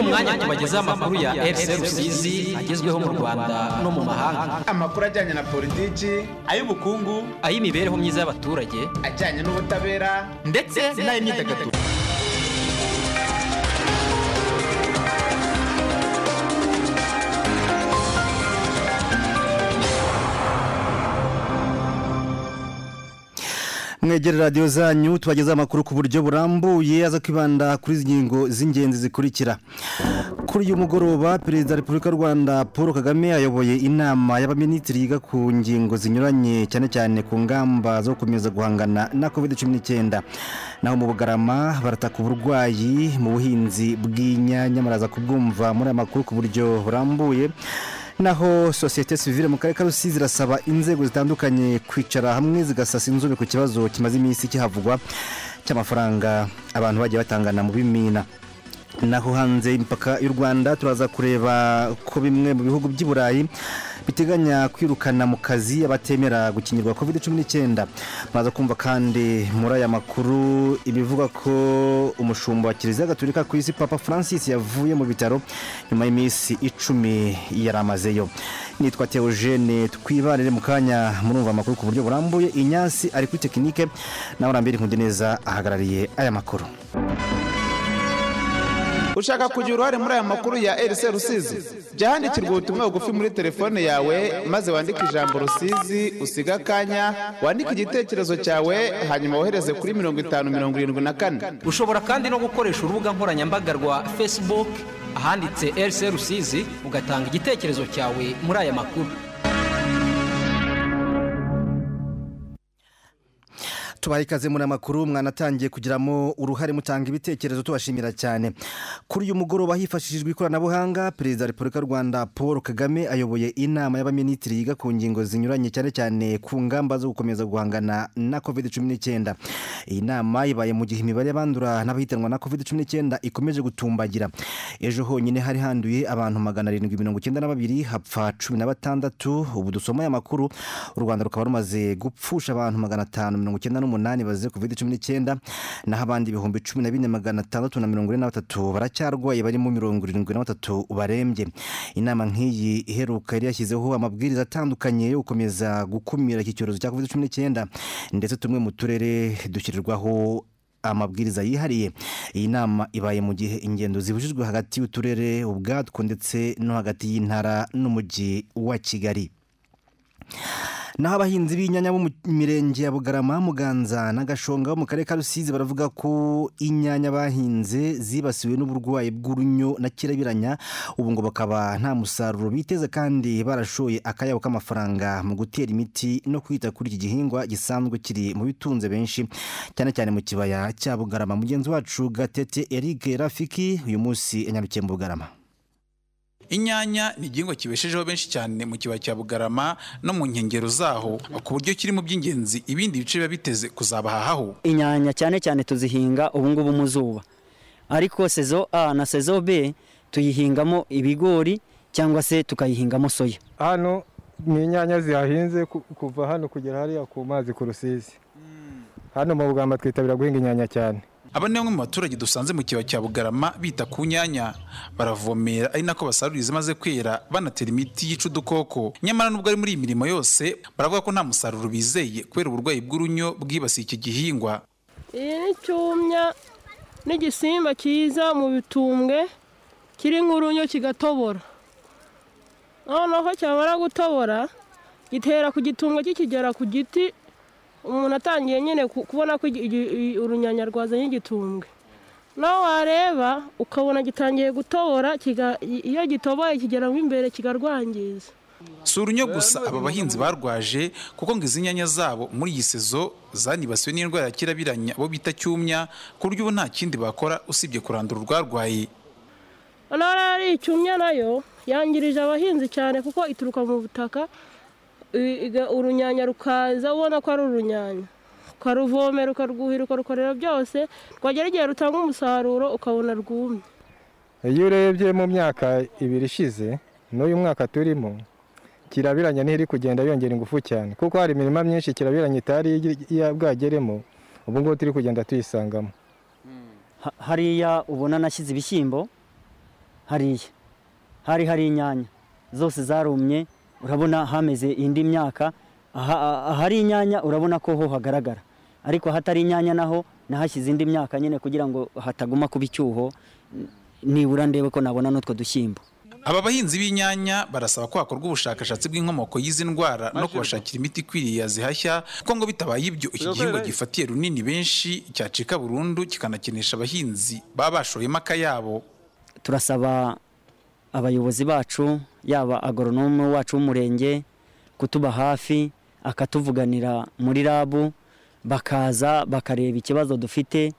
ni umwanya tubagezaho amakuru ya RC Rusizi agezweho mu Rwanda no mu mahanga. Amakuru ajyanye na politiki ay'ubukungu ay'imibereho myiza y'abaturage ajyanye n'ubutabera ndetse n'ay'imyidagaduro. Mwegere radiyo zanyu tubagezaho amakuru ku buryo burambuye aza kwibanda kuri izi ngingo z'ingenzi zikurikira. Kuri uyu mugoroba perezida wa repubulika y'u rwanda paul kagame ayoboye inama y'abaminisitiri yiga ku ngingo zinyuranye cyane cyane ku ngamba zo gukomeza guhangana na covid cumi n'icyenda naho mu bugarama barataka uburwayi mu buhinzi bw'inyanya muraza kubwumva muri aya makuru ku buryo burambuye. Naho sosiyete sivile mu karere ka rusizi irasaba inzego zitandukanye kwicara hamwe zigasasa inzobe ku kibazo kimaze iminsi kihavugwa cy'amafaranga abantu bagiye batangana mu bimina. Naho hanze y'imipaka y'u rwanda turaza kureba ko bimwe mu bihugu by'i burayi biteganya kwirukana mu kazi abatemera gukingirwa covid cumi n'icyenda muraza kumva kandi muri aya makuru ibivuga ko umushumba wa kiliziya gatolika ku isi papa francis yavuye mu bitaro nyuma y'iminsi icumi yari amazeyo nitwa teogene twibanire mu kanya murumva amakuru ku buryo burambuye. Inyansi ari kuri tekinike nawe urambere neza ahagarariye aya makuru. Ushaka kugira uruhare muri aya makuru ya RC Rusizi jya handikirwa ubutumwa bugufi muri telefone yawe maze wandike ijambo Rusizi usiga akanya wandike igitekerezo cyawe hanyuma wohereze kuri mirongo itanu mirongo irindwi na kane. Ushobora kandi no gukoresha urubuga nkoranyambaga rwa facebook ahanditse RC Rusizi ugatanga igitekerezo cyawe muri aya makuru. Tubaha ikaze muri amakuru mwanatangiye kugiramo uruhare mutanga ibitekerezo tubashimira cyane. Kuri uyu mugoroba hifashishijwe ikoranabuhanga perezida wa repubulika y'u rwanda paul kagame ayoboye inama y'abaminisitiri yiga ku ngingo zinyuranye cyane cyane ku ngamba zo gukomeza guhangana na covid cumi n'icyenda iyi nama ibaye mu gihe imibare y'abandura n'abahitanwa na covid cumi n'icyenda ikomeje gutumbagira. Ejo honyine hari handuye abantu magana arindwi mirongo icyenda na babiri hapfa cumi na batandatu. Ubu dusoma aya makuru. U rwanda rukaba rumaze gupfusha abantu magana atanu mirongo icyenda n'umunani bazize covid cumi n'icyenda naho abandi ibihumbi cumi na bine magana atandatu na mirongo ine na batatu baracyarwaye barimo mirongo irindwi na batatu barembye. Inama nk'iyi iheruka yari yashyizeho amabwiriza atandukanye yo gukomeza gukumira iki cyorezo cya covid cumi n'icyenda ndetse tumwe mu turere dushyirirwaho amabwiriza yihariye. Iyi nama ibaye mu gihe ingendo zibujijwe hagati y'uturere ubwatwo ndetse no hagati y'intara n'umujyi wa kigali. Naho abahinzi b'inyanya bo mu mirenge ya bugarama muganza na gashonga bo mu karere ka rusizi baravuga ko inyanya bahinze zibasiwe n'uburwayi bw'urunyo na kirabiranya. Ubu ngo bakaba nta musaruro biteze kandi barashoye akayabo k'amafaranga mu gutera imiti no kwita kuri iki gihingwa gisanzwe kiri mu bitunze benshi. Cyane cyane mu kibaya cya bugarama mugenzi wacu gatete eric rafiki uyu munsi yanyarukiye mu bugarama. Inyanya ni igihingwa kibeshejeho benshi cyane mu kibaya cya bugarama no mu nkengero zaho ku buryo kiri mu by'ingenzi ibindi bice biba biteze kuzabahahaho. Inyanya cyane cyane tuzihinga ubungubu mu zuba. Ariko sezo a na sezo b tuyihingamo ibigori cyangwa se tukayihingamo soya. Hano ni inyanya zihahinze kuva hano kugera hariya ku mazi ku rusizi. Hano mu bugamba twitabira guhinga inyanya cyane. Aba ni bamwe mu baturage dusanze mu kibaya cya bugarama bita ku nyanya. Baravomera ari nako basarura izimaze kwera banatera imiti yica udukoko. Nyamara nubwo ari muri iyi mirimo yose baravuga ko nta musaruro bizeye kubera uburwayi bw'urunyo bwibasiye iki gihingwa. Iyi ni cyumya n'igisimba cyiza mu bitumbwe kiri nk'urunyo kigatobora. Noneho cyamara gutobora gitera ku gitumbwe kikigera ku giti umuntu atangiye nyine kubona ko urunyanya rwazanye igitumbwe. Nawe wareba ukabona gitangiye gutobora iyo gitoboye kigeramo imbere kikarwangiza. Si urunyo gusa aba bahinzi barwaje kuko ngo izi nyanya zabo muri iyi sezo zanibasiwe n'indwara ya kirabiranya bo bita cyumya ku buryo ubu nta kindi bakora usibye kurandura urwarwaye. Noneho ari icyumya na yo yangirije abahinzi cyane kuko ituruka mu butaka urunyanya rukaza ubona ko ari urunyanya. Ukaruvomera ukarwuhira ukarukorera byose rwagera igihe rutanga umusaruro ukabona rwumye. Iyo urebye mu myaka ibiri ishize n'uyu mwaka turimo kirabiranya ntiri kugenda yongera ingufu cyane. Kuko hari imirima myinshi kirabiranya itari bwageremo ubu ngubu turi kugenda tuyisangamo. Hariya ubona nashyize ibishyimbo? Hariya. Hari hari inyanya. Zose zarumye. Urabona hameze indi myaka aha- aha- ahari inyanya urabona ko ho hagaragara. Ariko ahatari inyanya naho nahashyize indi myaka nyine kugira ngo hataguma kuba icyuho nibura ndebe ko nabona n'utwo dushyimbo. Aba bahinzi b'inyanya barasaba ko hakorwa ubushakashatsi bw'inkomoko y'izi ndwara no kubashakira imiti ikwiriye yazihashya kuko ngo bitabaye ibyo iki gihingwa gifatiye runini benshi cyacika burundu kikanakenesha abahinzi baba bashoyemo akayabo turasaba abayobozi bacu yaba agoronome wacu w'umurenge kutuba hafi akatuvuganira muri rabu bakaza bakareba ikibazo dufite.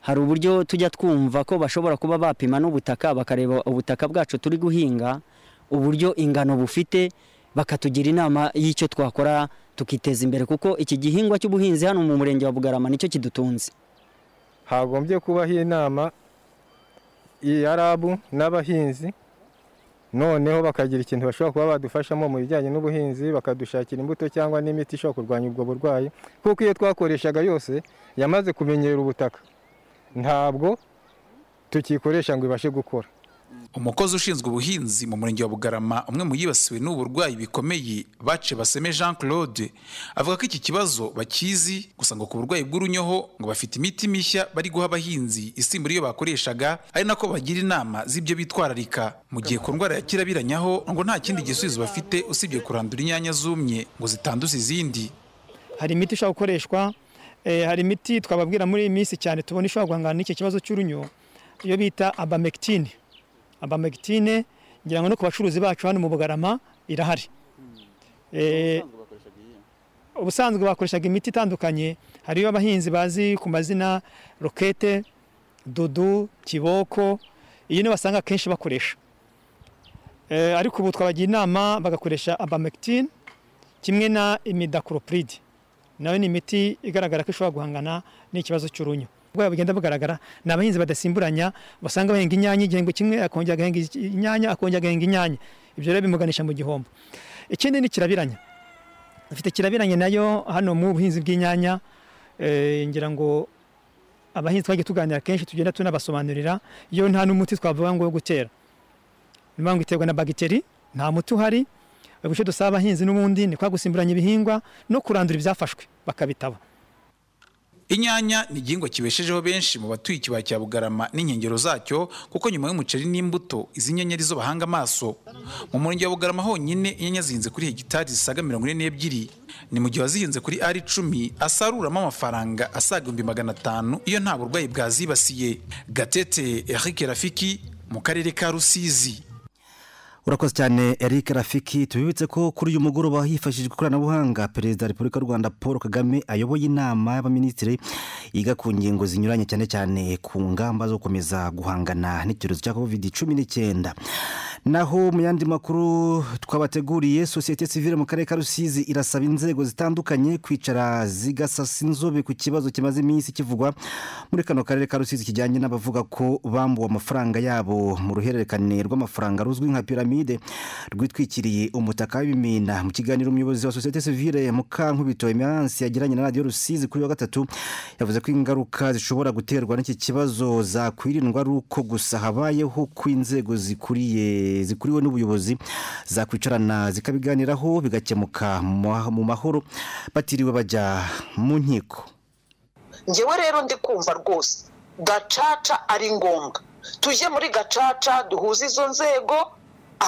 Hari uburyo tujya twumva ko bashobora kuba bapima n'ubutaka bakareba ubutaka bwacu turi guhinga uburyo ingano bufite bakatugira inama y'icyo twakora tukiteza imbere. Kuko iki gihingwa cy'ubuhinzi hano mu murenge wa bugarama ni cyo kidutunze. Hagombye kubaho inama ya rabu n'abahinzi noneho bakagira ikintu bashobora kuba badufashamo mu bijyanye n'ubuhinzi bakadushakira imbuto cyangwa n'imiti ishobora kurwanya ubwo burwayi. Kuko iyo twakoreshaga yose yamaze kumenyera ubutaka. Ntabwo tukikoresha ngo ibashe gukora. Umukozi ushinzwe ubuhinzi mu murenge wa bugarama umwe mu yibasiwe n'ubu burwayi bikomeye bace baseme jean claude avuga ko iki kibazo bakizi gusa ngo ku burwayi bw'urunyoho ngo bafite imiti mishya bari guha abahinzi isimbura iyo bakoreshaga ari nako bagira inama z'ibyo bitwararika. Mu gihe ku ndwara ya kirabiranyaho ngo nta kindi gisubizo bafite usibye kurandura inyanya zumye ngo zitanduza izindi. Hari imiti ishobora gukoreshwa eh, hari imiti twababwira muri iyi minsi cyane tubona ishobora guhangana n'iki kibazo cy'urunyo iyo bita abamectine abamectine ngira ngo no ku bacuruzi bacu hano mu bugarama irahari. Eh, ubusanzwe bakoreshaga imiti itandukanye. Hariyo abahinzi bazi ku mazina rokete dudu kiboko iyi niyo basanga akenshi bakoresha. Eh, ariko ubu twabagira inama bagakoresha abamectine kimwe na imidacloprid na yo ni imiti igaragara ko ishobora guhangana n'ikibazo cy'urunyo. Ubwo bugenda bugaragara ni abahinzi badasimburanya basanga bahinga inyanya igihembwe kimwe akongera agahinga inyanya akongera agahinga inyanya. Ibyo rero bimuganisha mu gihombo. Ikindi ni kirabiranya. Dufite kirabiranye na yo hano mu buhinzi bw'inyanya eh, ngira ngo abahinzi twagiye tuganira kenshi tugenda tunabasobanurira. Iyo nta n'umuti twavuga ngo wo gutera. Ni ngo iterwa na bagiteri nta muti uhari. Ubwo icyo dusaba abahinzi n'ubundi ni kwa gusimburanya ibihingwa no kurandura ibyafashwe bakabitaba. Inyanya ni igihingwa kibeshejeho benshi mu batuye ikibaya cya bugarama n'inkengero zacyo kuko nyuma y'umuceri n'imbuto izi nyenyeri zo bahanga amaso. Mu murenge wa bugarama honyine inyanya zihinze kuri hegitari zisaga mirongo ine n'ebyiri. Ni mu gihe wazihinze kuri ari icumi asaruramo amafaranga asaga ibihumbi magana atanu iyo nta burwayi bwazibasiye. Gatete eric rafiki mu karere ka rusizi. Urakoze cyane eric rafiki. Tubibutse ko kuri uyu mugoroba hifashishijwe ikoranabuhanga perezida wa repubulika y'u rwanda paul kagame ayoboye inama y'abaminisitiri yiga ku ngingo zinyuranye cyane cyane ku ngamba zo gukomeza guhangana n'icyorezo cya covid cumi n'icyenda. Naho mu yandi makuru twabateguriye sosiyete sivile mu karere ka rusizi irasaba inzego zitandukanye kwicara zigasasa inzobe ku kibazo kimaze iminsi kivugwa muri kano karere ka rusizi kijyanye n'abavuga ko bambuwe amafaranga yabo mu ruhererekane rw'amafaranga ruzwi nka piramide rwitwikiriye umutaka w'ibimina. Mu kiganiro umuyobozi wa sosiyete sivile mukankubito emerance yagiranye na radiyo rusizi kuri wa gatatu yavuze ko ingaruka zishobora guterwa n'iki kibazo zakwirindwa ari uko gusa habayeho ko inzego zikuriye zikuriwe n'ubuyobozi zakwicarana zikabiganiraho bigakemuka mu mahoro batiriwe bajya mu nkiko. Ngewe rero ndi kumva rwose gacaca ari ngombwa. Tujye muri gacaca duhuze izo nzego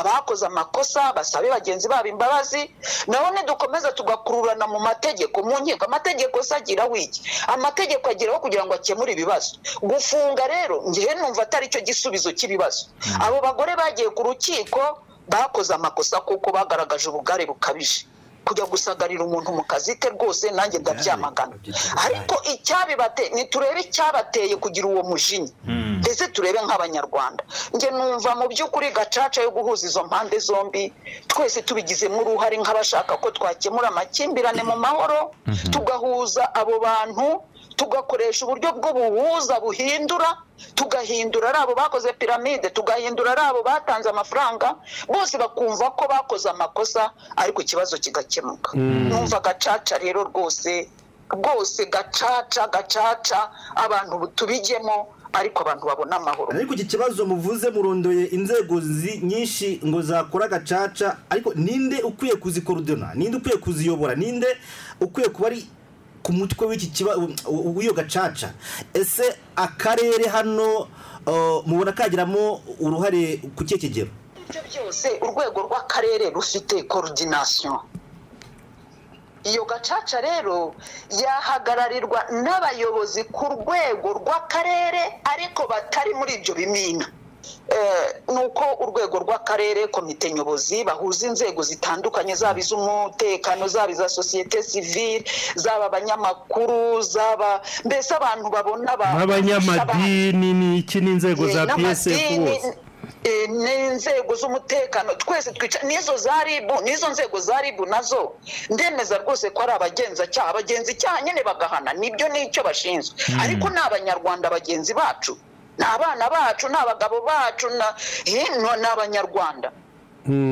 abakoze amakosa basabe bagenzi babo imbabazi none dukomeza tugakururana mu mategeko mu nkiko. Amategeko se agira wiki. Amategeko ageraho kugira ngo akemure ibibazo. Gufunga rero ngewe numva atari cyo gisubizo cy'ibibazo. Abo bagore bagiye ku rukiko bakoze amakosa kuko bagaragaje ubugare bukabije. Kujya gusagarira umuntu mu kazi ke rwose nanjye ndabyamagana. Ariko icyabibate niturebe icyabateye kugira uwo mujinya ndetse turebe nk'abanyarwanda. Njye numva mu by'ukuri gacaca yo guhuza izo mpande zombi twese tubigizemo uruhare nk'abashaka ko twakemura amakimbirane mu mahoro tugahuza abo bantu tugakoresha uburyo bw'ubuhuza buhindura tugahindura ari abo bakoze piramide tugahindura ari abo batanze amafaranga bose bakumva ko bakoze amakosa ariko ikibazo kigakemuka. Numva gacaca rero rwose rwose gacaca gacaca abantu tubijyemo ariko abantu babona amahoro. Ariko iki kibazo muvuze murondoye inzego nyinshi ngo zakora gacaca ariko ninde ukwiye kuzikorudona ninde ukwiye kuziyobora? Ninde ukwiye kuba ari ku mutwe w'iki kibazo w'iyo gacaca. Ese akarere hano mubona kagiramo uruhare ku kihe kigero? Ibyo byose urwego rw'akarere rufite korodinasiyo iyo gacaca rero yahagararirwa n'abayobozi ku rwego rw'akarere ariko batari muri ibyo bimina. Ni uko urwego rw'akarere komite nyobozi bahuza inzego zitandukanye zaba iz'umutekano zaba iza sosiyete sivile zaba abanyamakuru zaba mbese abantu babona ba- nk'abanyamadini ni iki? N'inzego za Eh, psf bose? eh, n'inzego z'umutekano. Twese twica n'izo za ribu n'izo nzego za ribu na zo. Ndemeza rwose ko ari abagenzacyaha. Abagenzi icyaha nyine bagahana. Nibyo ni cyo bashinzwe. Ariko ni abanyarwanda bagenzi bacu. Ni abana bacu ni abagabo bacu eh, ni abanyarwanda.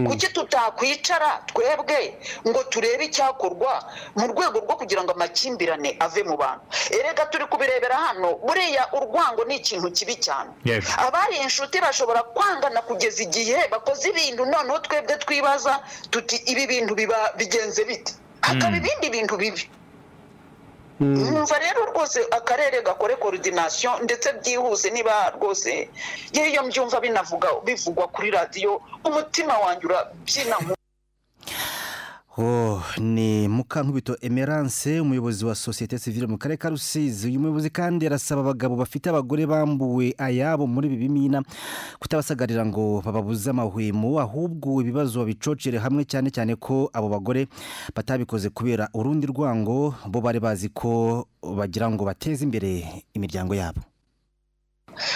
Kuki tutakwicara twebwe ngo turebe icyakorwa mu rwego rwo kugira ngo amakimbirane ave mu bantu? Erega turi kubirebera hano. Buriya urwango ni ikintu kibi cyane. Abari inshuti bashobora kwangana kugeza igihe bakoze ibintu noneho twebwe twibaza tuti ibi bintu biba bigenze bite? Hakaba ibindi bintu bibi. Numva rero rwose akarere gakore korodinasiyo ndetse byihuse niba rwose yewe iyo mbyumva binavuga bivugwa kuri radiyo umutima wanjye urabyina ni mukankubito emerance umuyobozi wa sosiyete sivile mu karere ka rusizi. Uyu muyobozi kandi arasaba abagabo bafite abagore bambuwe ayabo muri ibi bimina kutabasagarira ngo bababuze amahwemo ahubwo ibibazo babicocere hamwe cyane cyane ko abo bagore batabikoze kubera urundi rwango bo bari bazi ko bagira ngo bateze imbere imiryango yabo.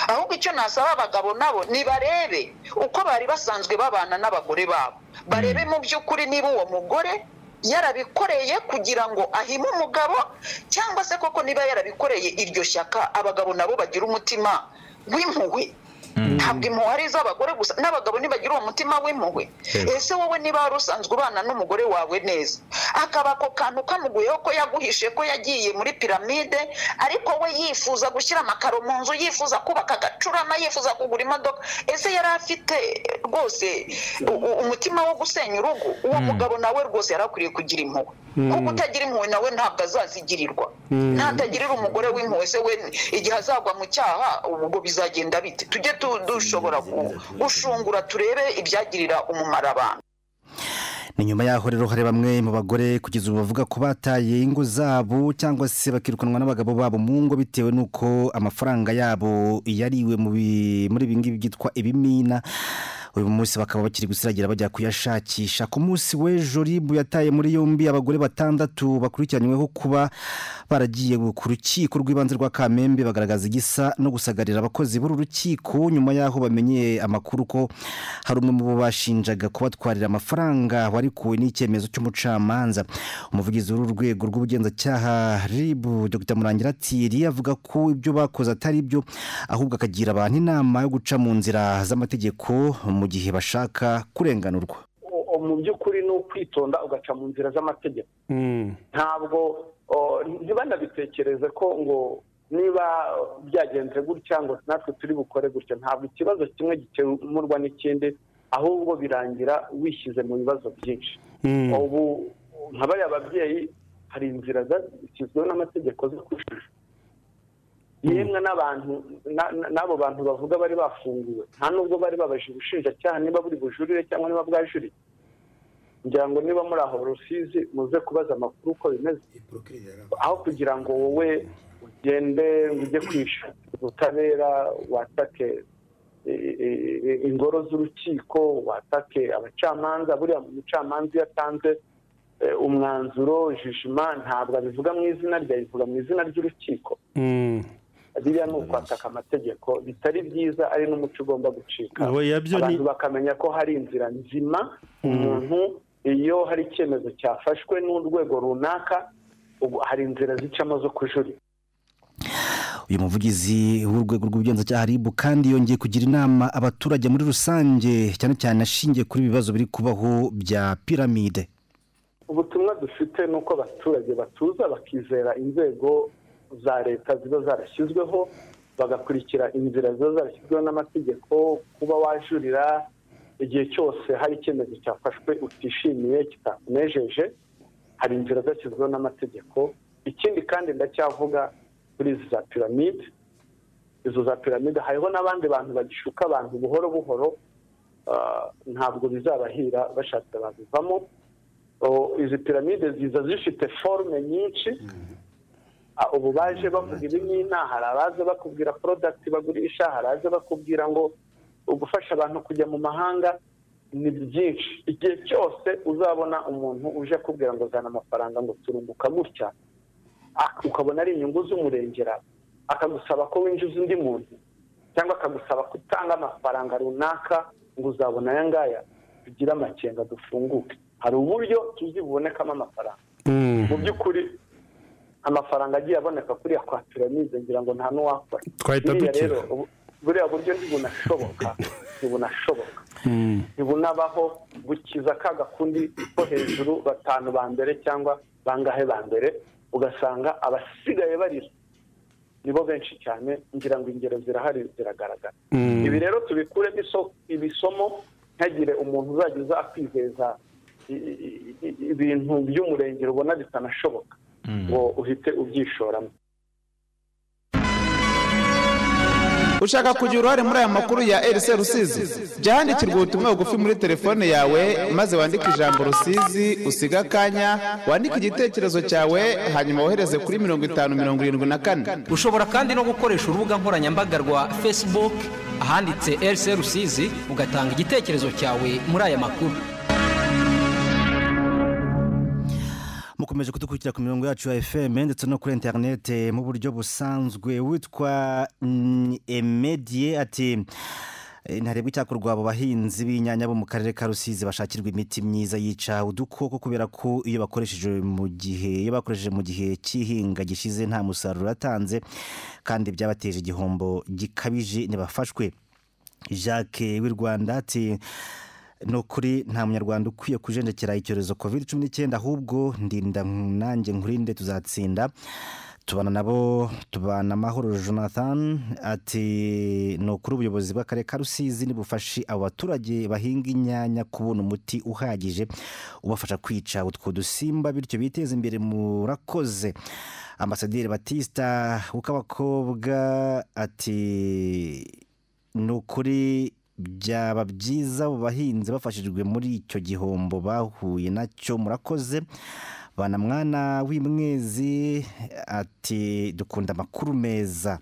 Ahubwo icyo nasaba abagabo nabo nibarebe uko bari basanzwe babana n'abagore babo. Barebe mu by'ukuri niba uwo mugore yarabikoreye kugira ngo ahime umugabo cyangwa se koko niba yarabikoreye iryo shyaka abagabo nabo bagira umutima w'impuhwe. Ntabwo impuhwe ari iz'abagore gusa n'abagabo ntibagira uwo mutima w'impuhwe. Ese wowe niba wari usanzwe ubana n'umugore wawe neza? Akaba ako kantu kamuguyeho ko yaguhishe ko yagiye muri piramide ariko we yifuza gushyira amakaro mu nzu yifuza kubaka agacurama yifuza kugura imodoka. Ese yari afite rwose umutima wo gusenya urugo? Uwo mugabo nawe rwose yari akwiriye kugira impuhwe. Kuko utagira impuhwe nawe ntabwo azazigirirwa. Natagirira umugore w'impuhwe se we igihe azagwa mu cyaha ubwo bizagenda bite? Tujye tu- dushobora gu- gushungura turebe ibyagirira umumaro abantu. Ni nyuma yaho rero hari bamwe mu bagore kugeza ubu bavuga ko bataye ingo zabo cyangwa se bakirukanwa n'abagabo babo mu ngo bitewe n'uko amafaranga yabo yariwe muri ibi ngibi byitwa ibimina. Uyu munsi bakaba bakiri gusiragira bajya kuyashakisha. Ku munsi w'ejo ribu yataye muri yombi abagore batandatu bakurikiranyweho kuba baragiye ku rukiko rw'ibanze rwa kamembe bagaragaza igisa no gusagarira abakozi b'uru rukiko. Nyuma y'aho bamenyeye amakuru ko hari umwe mu bo bashinjaga kubatwarira amafaranga warikuwe n'icyemezo cy'umucamanza. Umuvugizi w'uru rwego rw'ubugenzacyaha ribu dr. Murangira thierry avuga ko ibyo bakoze atari byo ahubwo akagira abantu inama yo guca mu nzira z'amategeko mu gihe bashaka kurenganurwa. Mu by'ukuri ni ukwitonda ugaca mu nzira z'amategeko. Ntabwo o, ntibanabitekereze ko ngo niba byagenze gutya ngo natwe turi bukore gutya ntabwo ikibazo kimwe gikemurwa n'ikindi ahubwo birangira wishyize mu bibazo byinshi. Ubu nka bariya babyeyi hari inzira zashyizweho n'amategeko zo kujijwa yemwe n'abantu na- na- n'abo bantu bavuga bari bafunguwe. Nta nubwo bari babajije ubushinjacyaha niba buri bujurire cyangwa niba bwajuriye ngira ngo niba muri aho rusizi muze kubaza amakuru uko bimeze. Aho kugira ngo wowe ugende ngo ujye kwishakira ubutabera watake ingoro z'urukiko watake abacamanza buriya umucamanza iyo atanze eh, umwanzuro jijima ntabwo abivuga mu izina rye abivuga mu izina ry'urukiko. Biriya ni ukwataka amategeko bitari byiza ari n'umuco ugomba gucika. Abantu bakamenya ko hari inzira nzima umuntu iyo hari icyemezo cyafashwe n'urwego runaka ubu hari inzira zicamo zo kujurira. Uyu muvugizi w'urwego rw'ubugenzacyaha ribu kandi yongeye kugira inama abaturage muri rusange cyane cyane ashingiye kuri ibi bibazo biri kubaho bya piramide. Ubutumwa dufite ni uko abaturage batuza bakizera inzego za leta ziba zarashyizweho bagakurikira inzira ziba zarashyizweho n'amategeko kuba wajurira igihe cyose hari icyemezo cyafashwe utishimiye kitakunejeje hari inzira zashyizweho n'amategeko. Ikindi kandi ndacyavuga kuri izi za piramide izo za piramide hariho n'abandi bantu bagishuka abantu buhoro buhoro ah, ntabwo bizabahira bashatse babivamo Oh, izi piramide ziza zifite forume nyinshi Ah, ubu baje bavuga ibi n'ina hari abaza bakubwira porodagiti bagurisha hari abaza bakubwira ngo gufasha abantu kujya mu mahanga ni byinshi. Igihe cyose uzabona umuntu uje akubwira ngo zana amafaranga ngo turunguka gutya ah, ukabona ari inyungu z'umurengera akagusaba ko winjiza undi muntu cyangwa akagusaba ko utanga amafaranga runaka ngo uzabona aya ngaya tugire amakenga dufunguke. Hari uburyo tuzi bubonekamo amafaranga mu by'ukuri amafaranga agiye aboneka kuriya kwa piramide ngira ngo nta n'uwakora. Twahita dukira. buriya buryo ntibunashoboka ntibunashoboka. Ntibunabaho gukiza ka gakundi ko hejuru batanu ba mbere cyangwa bangahe ba mbere ugasanga abasigaye barira. Nibo benshi cyane ngira ngo ingero zirahari ziragaragara. Mm. ibi rero tubikuremo iso- ibisomo ntagire umuntu uzajya uza i- ibintu by'umurengero ubona bitanashoboka. Ngo uhite ubyishoramo. Ushaka kugira uruhare muri aya makuru ya RC Rusizi? Jya handikirwa ubutumwa bugufi muri telefone yawe maze wandike ijambo Rusizi usiga akanya wandike igitekerezo cyawe hanyuma wohereze kuri mirongo itanu mirongo irindwi na kane. Ushobora kandi no gukoresha urubuga nkoranyambaga rwa facebook ahanditse rc rusizi ugatanga igitekerezo cyawe muri aya makuru. Mukomeje kudukurikira ku mirongo yacu ya fm ndetse no kuri interinete mu buryo busanzwe witwa mm, emedie ati "Eh, ntarebwa icyakorwa abo bahinzi b'inyanya bo mu karere ka rusizi bashakirwa imiti myiza yica udukoko kubera ko iyo bakoresheje mu gihe iyo bakoresheje mu gihe cy'ihinga gishize nta musaruro atanze kandi byabateje igihombo gikabije. Ntibafashwe. Jacques w'i rwanda ati ni ukuri nta munyarwanda ukwiye kujenjekera icyorezo covid cumi n'icyenda ahubwo ndinda nanjye nkurinde tuzatsinda. Tubana nabo tubana amahoro jonathan ati ni ukuri ubuyobozi bw'akarere ka rusizi nibufashe abo baturage bahinga inyanya kubona umuti uhagije ubafasha kwica utwo dusimba bityo biteze imbere murakoze. Ambasaderi batista w'ukabakobwa ati ni ukuri byaba byiza abo bahinzi bafashijwe muri icyo gihombo bahuye na cyo murakoze. Bana mwana w'imwezi ati dukunda amakuru meza.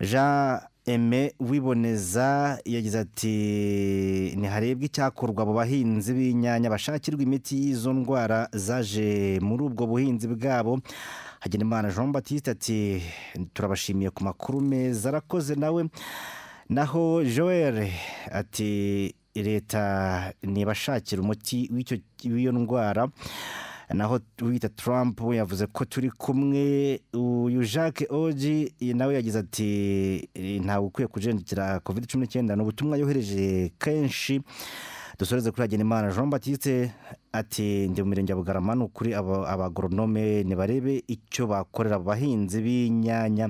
Jean eme wiboneza yagize ati ntiharebwe icyakorwa abo bahinzi b'inyanya bashakirwa imiti y'izo ndwara zaje muri ubwo buhinzi bwabo. Hagenimana jean batiste ati turabashimiye ku makuru meza. Arakoze nawe naho joel ati leta ntibashakira umuti w'iyo ndwara. Naho wita Trump we yavuze ko turi kumwe. Uyu Jacques Oji nawe yagize ati "Eh, ntawe ukwiye kujenjekera covid cumi n'icyenda. Ni ubutumwa yohereje kenshi dusoreze kuri Hagenimana Jean Baptiste ati ndi mu mirenge ya Bugarama ni ukuri aba- abagoronome nibarebe icyo bakorera abo bahinzi b'inyanya.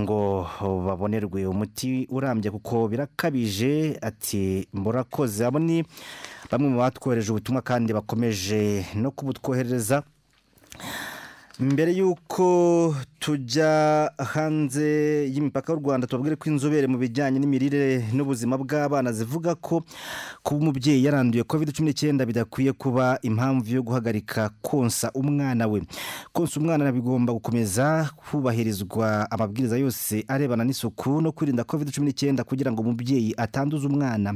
Ngo babonerwe umuti urambye kuko birakabije ati murakoze. Abo ni bamwe mu batwohereje ubutumwa kandi bakomeje no kubutwoherereza. Mbere y'uko tujya hanze y'imipaka y'u rwanda tubabwire ko inzobere mu bijyanye n'imirire n'ubuzima bw'abana zivuga ko kuba umubyeyi yaranduye covid cumi n'icyenda bidakwiye kuba impamvu yo guhagarika konsa umwana we. Konsa umwana bigomba gukomeza hubahirizwa amabwiriza yose arebana n'isuku no kwirinda covid cumi n'icyenda kugira ngo umubyeyi atanduza umwana.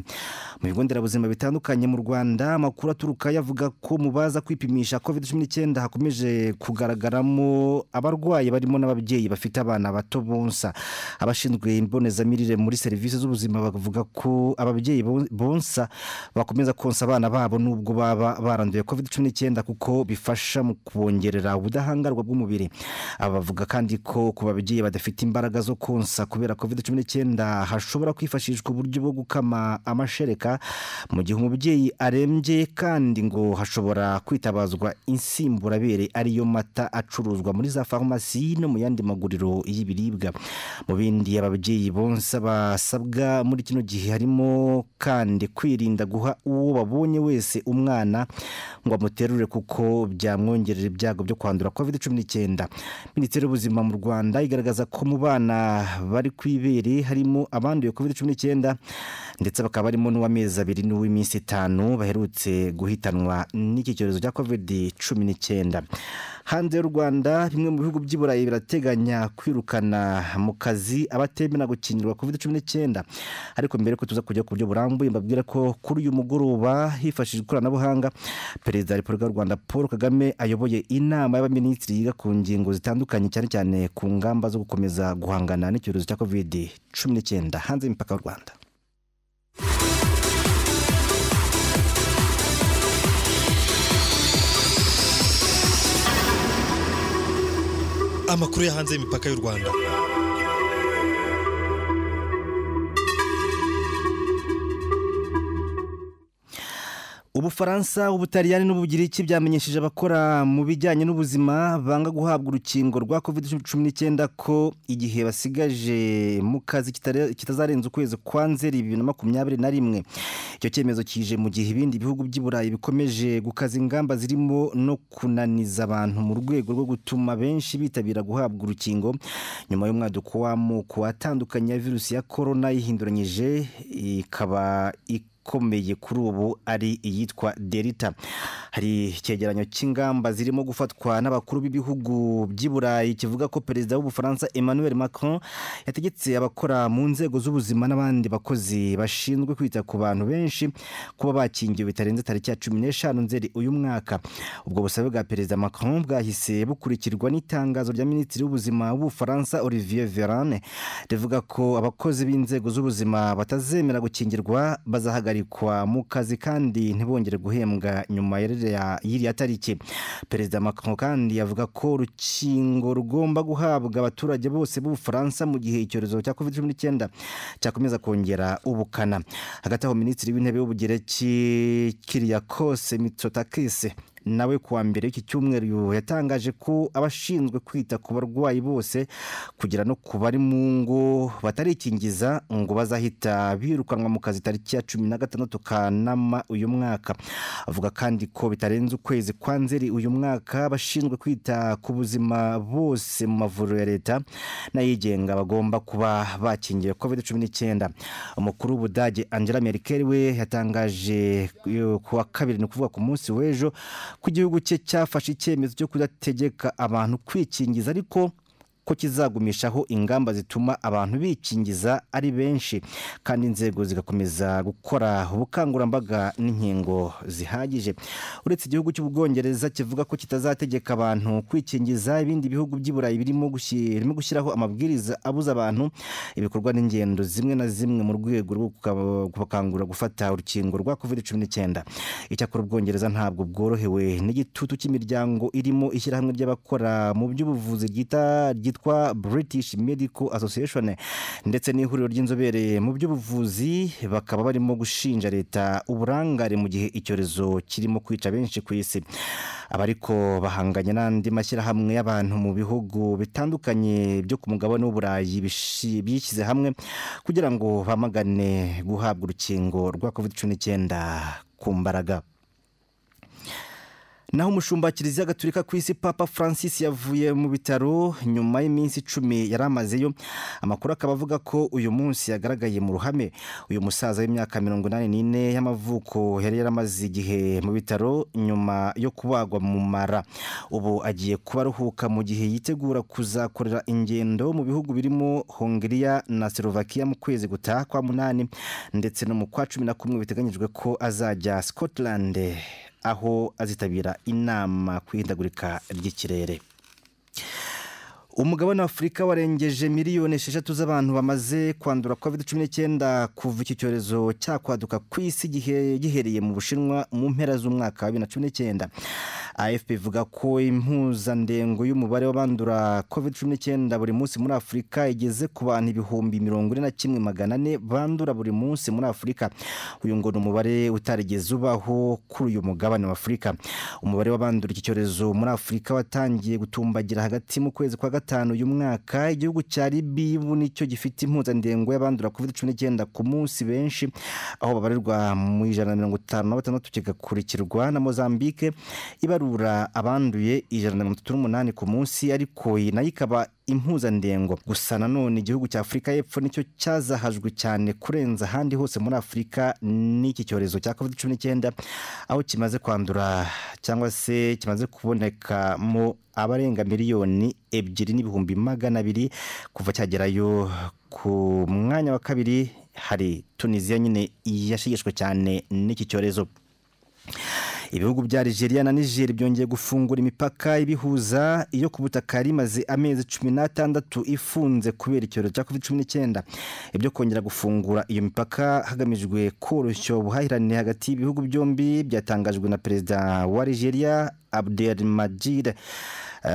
Mu bigo nderabuzima bitandukanye mu rwanda amakuru aturuka yavuga ko mu baza kwipimisha covid cumi n'icyenda hakomeje kugaragaramo abarwayi barimo n'ababyeyi bafite abana bato bonsa. Abashinzwe imbonezamirire muri serivisi z'ubuzima bavuga ko ababyeyi bon- bonsa bakomeza konsa abana babo nubwo baba baranduye covid cumi n'icyenda kuko bifasha mu kubongerera ubudahangarwa bw'umubiri. Aba bavuga kandi ko ku babyeyi badafite imbaraga zo konsa kubera covid cumi n'icyenda hashobora kwifashishwa uburyo bwo gukama amashereka mu gihe umubyeyi arembye kandi ngo hashobora kwitabazwa insimburabere ariyo mata acuruzwa muri za farumasi no mu yandi maguriro y'ibiribwa. Mu bindi ababyeyi bonsa basabwa muri kino gihe harimo kandi kwirinda guha uwo babonye wese umwana ngo amuterure kuko byamwongerera ibyago byo kwandura covid cumi n'icyenda minisiteri y'ubuzima mu rwanda igaragaza ko mu bana bari ku ibere harimo abanduye covid cumi n'icyenda ndetse bakaba barimo n'uw'amezi abiri n'uw'iminsi itanu baherutse guhitanwa n'iki cyorezo cya covid cumi n'icyenda hanze y'u rwanda bimwe mu bihugu by'i burayi birateganya kwirukana mu kazi abatemera gukingirwa covid cumi n'icyenda ariko mbere ko tuza kujya ku buryo burambuye mbabwira ko kuri uyu mugoroba hifashishijwe ikoranabuhanga perezida wa repubulika y'u rwanda paul kagame ayoboye inama y'abaminisitiri yiga ku ngingo zitandukanye cyane cyane ku ngamba zo gukomeza guhangana n'icyorezo cya covid cumi n'icyenda hanze y'imipaka y'u rwanda. Amakuru yo hanze y'imipaka y'u rwanda. Ubufaransa ubutaliyani n'ubugiriki byamenyesheje abakora mu bijyanye n'ubuzima banga guhabwa urukingo rwa covid cumi n'icyenda ko igihe basigaje mu kazi kitazarenza ukwezi kwa nzeri bibiri na makumyabiri na rimwe. Icyo cyemezo kije mu gihe ibindi bihugu by'i burayi bikomeje gukaza ingamba zirimo no kunaniza abantu mu rwego rwo gutuma benshi bitabira guhabwa urukingo. Nyuma y'umwaduko w'amoko atandukanye ya virusi ya korona yihinduranyije ikaba ikomeye kuri ubu ari iyitwa delita hari icyegeranyo cy'ingamba zirimo gufatwa n'abakuru b'ibihugu by'i burayi kivuga ko perezida w'ubufaransa emmanuel macron yategetse abakora mu nzego z'ubuzima n'abandi bakozi bashinzwe kwita ku bantu benshi kuba bakingiwe bitarenze tariki ya cumi n'eshanu nzeri uyu mwaka. Ubwo busabe bwa perezida macron bwahise bukurikirwa n'itangazo rya minisitiri w'ubuzima w'ubufaransa olivier verane rivuga ko abakozi b'inzego z'ubuzima batazemera gukingirwa bazahagarikwa mu kazi kandi ntibongere guhembwa nyuma y'iriya tariki. Perezida macron kandi avuga ko urukingo rugomba guhabwa abaturage bose b'ubufaransa mu gihe icyorezo cya covid cumi n'icyenda cyakomeza kongera ubukana. Hagati aho minisitiri w'intebe w'ubugereki kiriyakose mitsotakis nawe kuwa mbere w'iki cyumweru yatangaje ko abashinzwe kwita ku barwayi bose kugera no ku bari mu ngo batarikingiza ngo bazahita birukanwa mu kazi tariki ya cumi na gatandatu kanama uyu mwaka. Avuga kandi ko bitarenze ukwezi kwa nzeri uyu mwaka abashinzwe kwita ku buzima bose mu mavuriro ya leta n'ayigenga bagomba kuba bakingiwe covid cumi n'icyenda. Umukuru w'ubudage angela merkel we yatangaje ku wa kabiri ni ukuvuga ku munsi w'ejo ko igihugu cye cyafashe icyemezo cyo kudategeka abantu kwikingiza ariko ko kizagumishaho ingamba zituma abantu bikingiza ari benshi kandi inzego zigakomeza gukora ubukangurambaga n'inkingo zihagije. Uretse igihugu cy'ubwongereza kivuga ko kitazategeka abantu kwikingiza ibindi bihugu by'i burayi birimo gushyiraho amabwiriza abuza abantu ibikorwa n'ingendo zimwe na zimwe mu rwego rwo kubakangurira gufata urukingo rwa covid cumi n'icyenda icyakora ubwongereza ntabwo bworohewe n'igitutu cy'imiryango irimo ishyirahamwe ry'abakora mu by'ubuvuzi ryita ryitwa British Medical Association. Ndetse n'ihuriro ry'inzobere mu by'ubuvuzi bakaba barimo gushinja leta uburangare mu gihe icyorezo kirimo kwica benshi ku isi. Abariko bahanganye n'andi mashyirahamwe y'abantu mu bihugu bitandukanye byo ku mugabane w'uburayi bishyize hamwe kugira ngo bamagane guhabwa urukingo rwa covid cumi n'icyenda ku mbaraga. Naho umushumba kiliziya gatolika ku isi papa francis yavuye mu bitaro nyuma y'iminsi icumi yari amazeyo. Amakuru akaba avuga ko uyu munsi yagaragaye mu ruhame. Uyu musaza w'imyaka mirongo inani n'ine y'amavuko yari yaramaze igihe mu bitaro nyuma yo kubagwa mu mara. Ubu agiye kuba aruhuka mu gihe yitegura kuzakorera ingendo mu bihugu birimo hongiriya na slovakia mu kwezi gutaha kwa munani ndetse no mu kwa cumi na kumwe biteganyijwe ko azajya scotland. Aho azitabira inama ku ihindagurika ry'ikirere. Umugabane wa afurika warengeje miliyoni esheshatu z'abantu bamaze kwandura covid cumi n'icyenda kuva iki cyorezo cyakwaduka ku isi gihereye mu bushinwa mu mpera z'umwaka wa bibiri na cumi n'icyenda. Afp ivuga ko impuzandengo y'umubare w'abandura covid cumi n'icyenda buri munsi muri afurika igeze ku bantu ibihumbi mirongo ine na kimwe magana ane bandura buri munsi muri afurika. Uyu ngo ni umubare utarigeze ubaho kuri uyu mugabane wa afurika. Umubare w'abandura iki cyorezo muri afurika watangiye gutumbagira hagati mu kwezi kwa gatanu uyu mwaka igihugu cya libi ubu ni cyo gifite impuzandengo y'abandura covid cumi n'icyenda ku munsi benshi aho babarirwa mu ijana na mirongo itanu na batandatu kigakurikirwa na mozambique ibarura abanduye ijana na mirongo itatu n'umunani ku munsi ariko na yo ikaba impuzandengo. Gusa nanone igihugu cya afurika y'epfo ni cyo cyazahajwe cyane kurenza ahandi hose muri afurika n'iki cyorezo cya covid cumi n'icyenda aho kimaze kwandura cyangwa se kimaze kubonekamo abarenga miliyoni ebyiri n'ibihumbi magana abiri kuva cyagerayo ku mwanya wa kabiri hari tunisiya nyine yashigishwe cyane n'iki cyorezo. Ibihugu bya Algeria na Niger byongeye gufungura imipaka ibihuza iyo ku butaka rimaze amezi cumi n'atandatu ifunze kubera icyorezo cya covid cumi n'icyenda ibyo kongera gufungura iyo mipaka hagamijwe koroshya ubuhahirane hagati y'ibihugu byombi byatangajwe na perezida wa Algeria Abdelmajid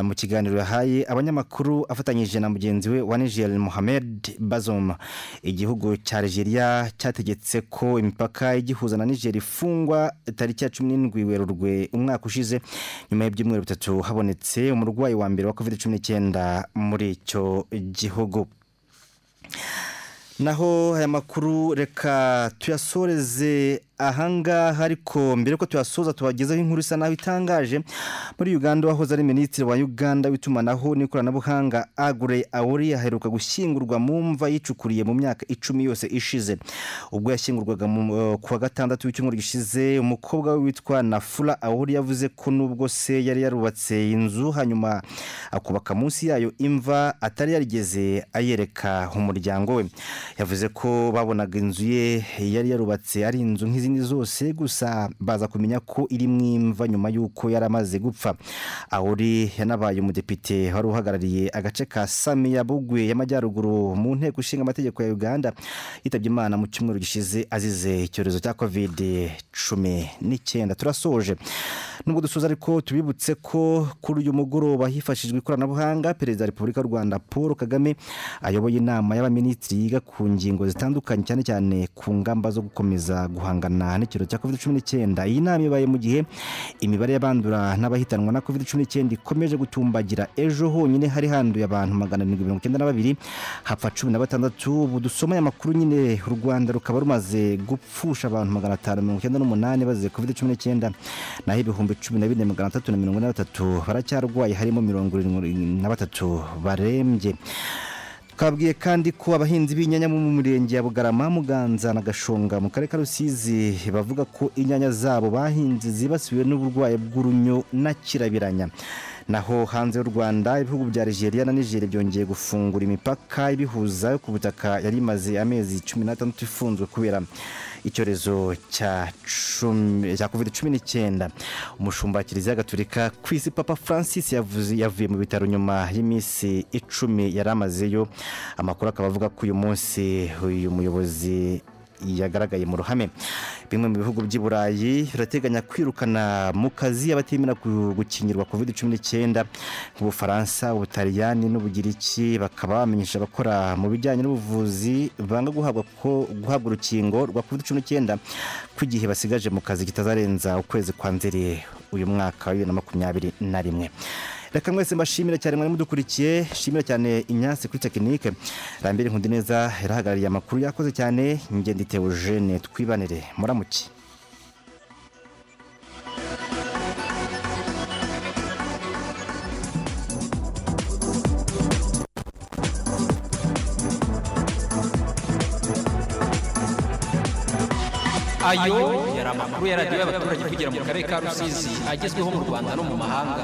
mu kiganiro yahaye abanyamakuru afatanyije na mugenzi we wa Niger Mohamed Bazoum. Igihugu cya Algeria cyategetse ko imipaka igihuza na Niger ifungwa tariki ya cumi n'indwi werurwe umwaka ushize. Nyuma y'ibyumweru bitatu habonetse umurwayi wa mbere wa covid cumi n'icyenda muri icyo gihugu. Naho aya makuru reka tuyasoreze ahangaha ariko mbere ko tuyasoza tubagezaho inkuru isa naho itangaje muri uganda wahoze ari minisitiri wa uganda w'itumanaho n'ikoranabuhanga agure awuri aheruka gushyingurwa mu mva yicukuriye mu myaka icumi yose ishize. Ubwo yashyingurwaga ku wa gatandatu w'icyumweru gishize umukobwa we witwa nafura awuri yavuze ko nubwo se yari yarubatse inzu hanyuma akubaka munsi yayo imva atari yarigeze ayereka umuryango we. Yavuze ko babonaga inzu ye yari yarubatse ari inzu nk'izi n'izindi zose gusa baza kumenya ko iri mu imva nyuma y'uko yari amaze gupfa. Ahuri yanabaye umudepite wari uhagarariye agace ka samiya bugwe y'amajyaruguru mu nteko ishinga amategeko ya uganda yitabye imana mu cyumweru gishize azize icyorezo cya kovide cumi n'icyenda. Turasoje. Nubwo dusoza ariko tubibutse ko kuri uyu mugoroba hifashishijwe ikoranabuhanga perezida wa repubulika y'u rwanda paul kagame ayoboye inama y'abaminisitiri yiga ku ngingo zitandukanye cyane cyane ku ngamba zo gukomeza guhangana n'icyorezo cya covid cumi n'icyenda. Iyi nama ibaye mu gihe imibare y'abandura n'abahitanwa na covid cumi n'icyenda ikomeje gutumbagira. Ejo honyine hari handuye abantu magana arindwi mirongo icyenda na babiri hapfa cumi na batandatu. Ubu dusomeye amakuru nyine u rwanda rukaba rumaze gupfusha abantu magana atanu mirongo icyenda n'umunani bazize covid cumi n'icyenda. Naho ibihumbi cumi na bine magana atatu na mirongo ine na batatu baracyarwaye harimo mirongo irindwi na batatu barembye. Twabwiye kandi ko abahinzi b'inyanya mu murenge ya bugarama muganza na gashonga mu karere ka rusizi bavuga ko inyanya zabo bahinze zibasiwe n'uburwayi bw'urunyo na kirabiranya. Naho hanze y'u rwanda ibihugu bya Algeria na nigeria byongeye gufungura imipaka ibihuza ku butaka yari imaze amezi cumi n'atandatu ifunzwe kubera. Icyorezo cya covid cumi n'icyenda. Umushumba kiliziya gatolika ku isi papa francis yavuye mu bitaro nyuma y'iminsi icumi yari amazeyo amakuru akaba avuga ko uyu munsi uyu muyobozi yagaragaye mu ruhame. Bimwe mu bihugu by'i burayi birateganya kwirukana mu kazi abatemera gukingirwa covid cumi n'icyenda nk'ubufaransa ubutaliyani n'ubugiriki. Bakaba bamenyesha abakora mu bijyanye n'ubuvuzi banga guhabwa guhabwa urukingo rwa covid cumi n'icyenda ko igihe basigaje mu kazi kitazarenza ukwezi kwa nzeri uyu mwaka wa bibiri na makumyabiri na rimwe. Reka mwese mbashimire cyane mwari mudukurikiye shimira cyane imyasi kuri tekinike rambere nkundi neza yarahagarariye amakuru yakoze cyane ngende Eugene twibanire muramuke. Ayo yari amakuru ya radiyo y'abaturage kugira mu karere ka rusizi agezweho mu rwanda no mu mahanga.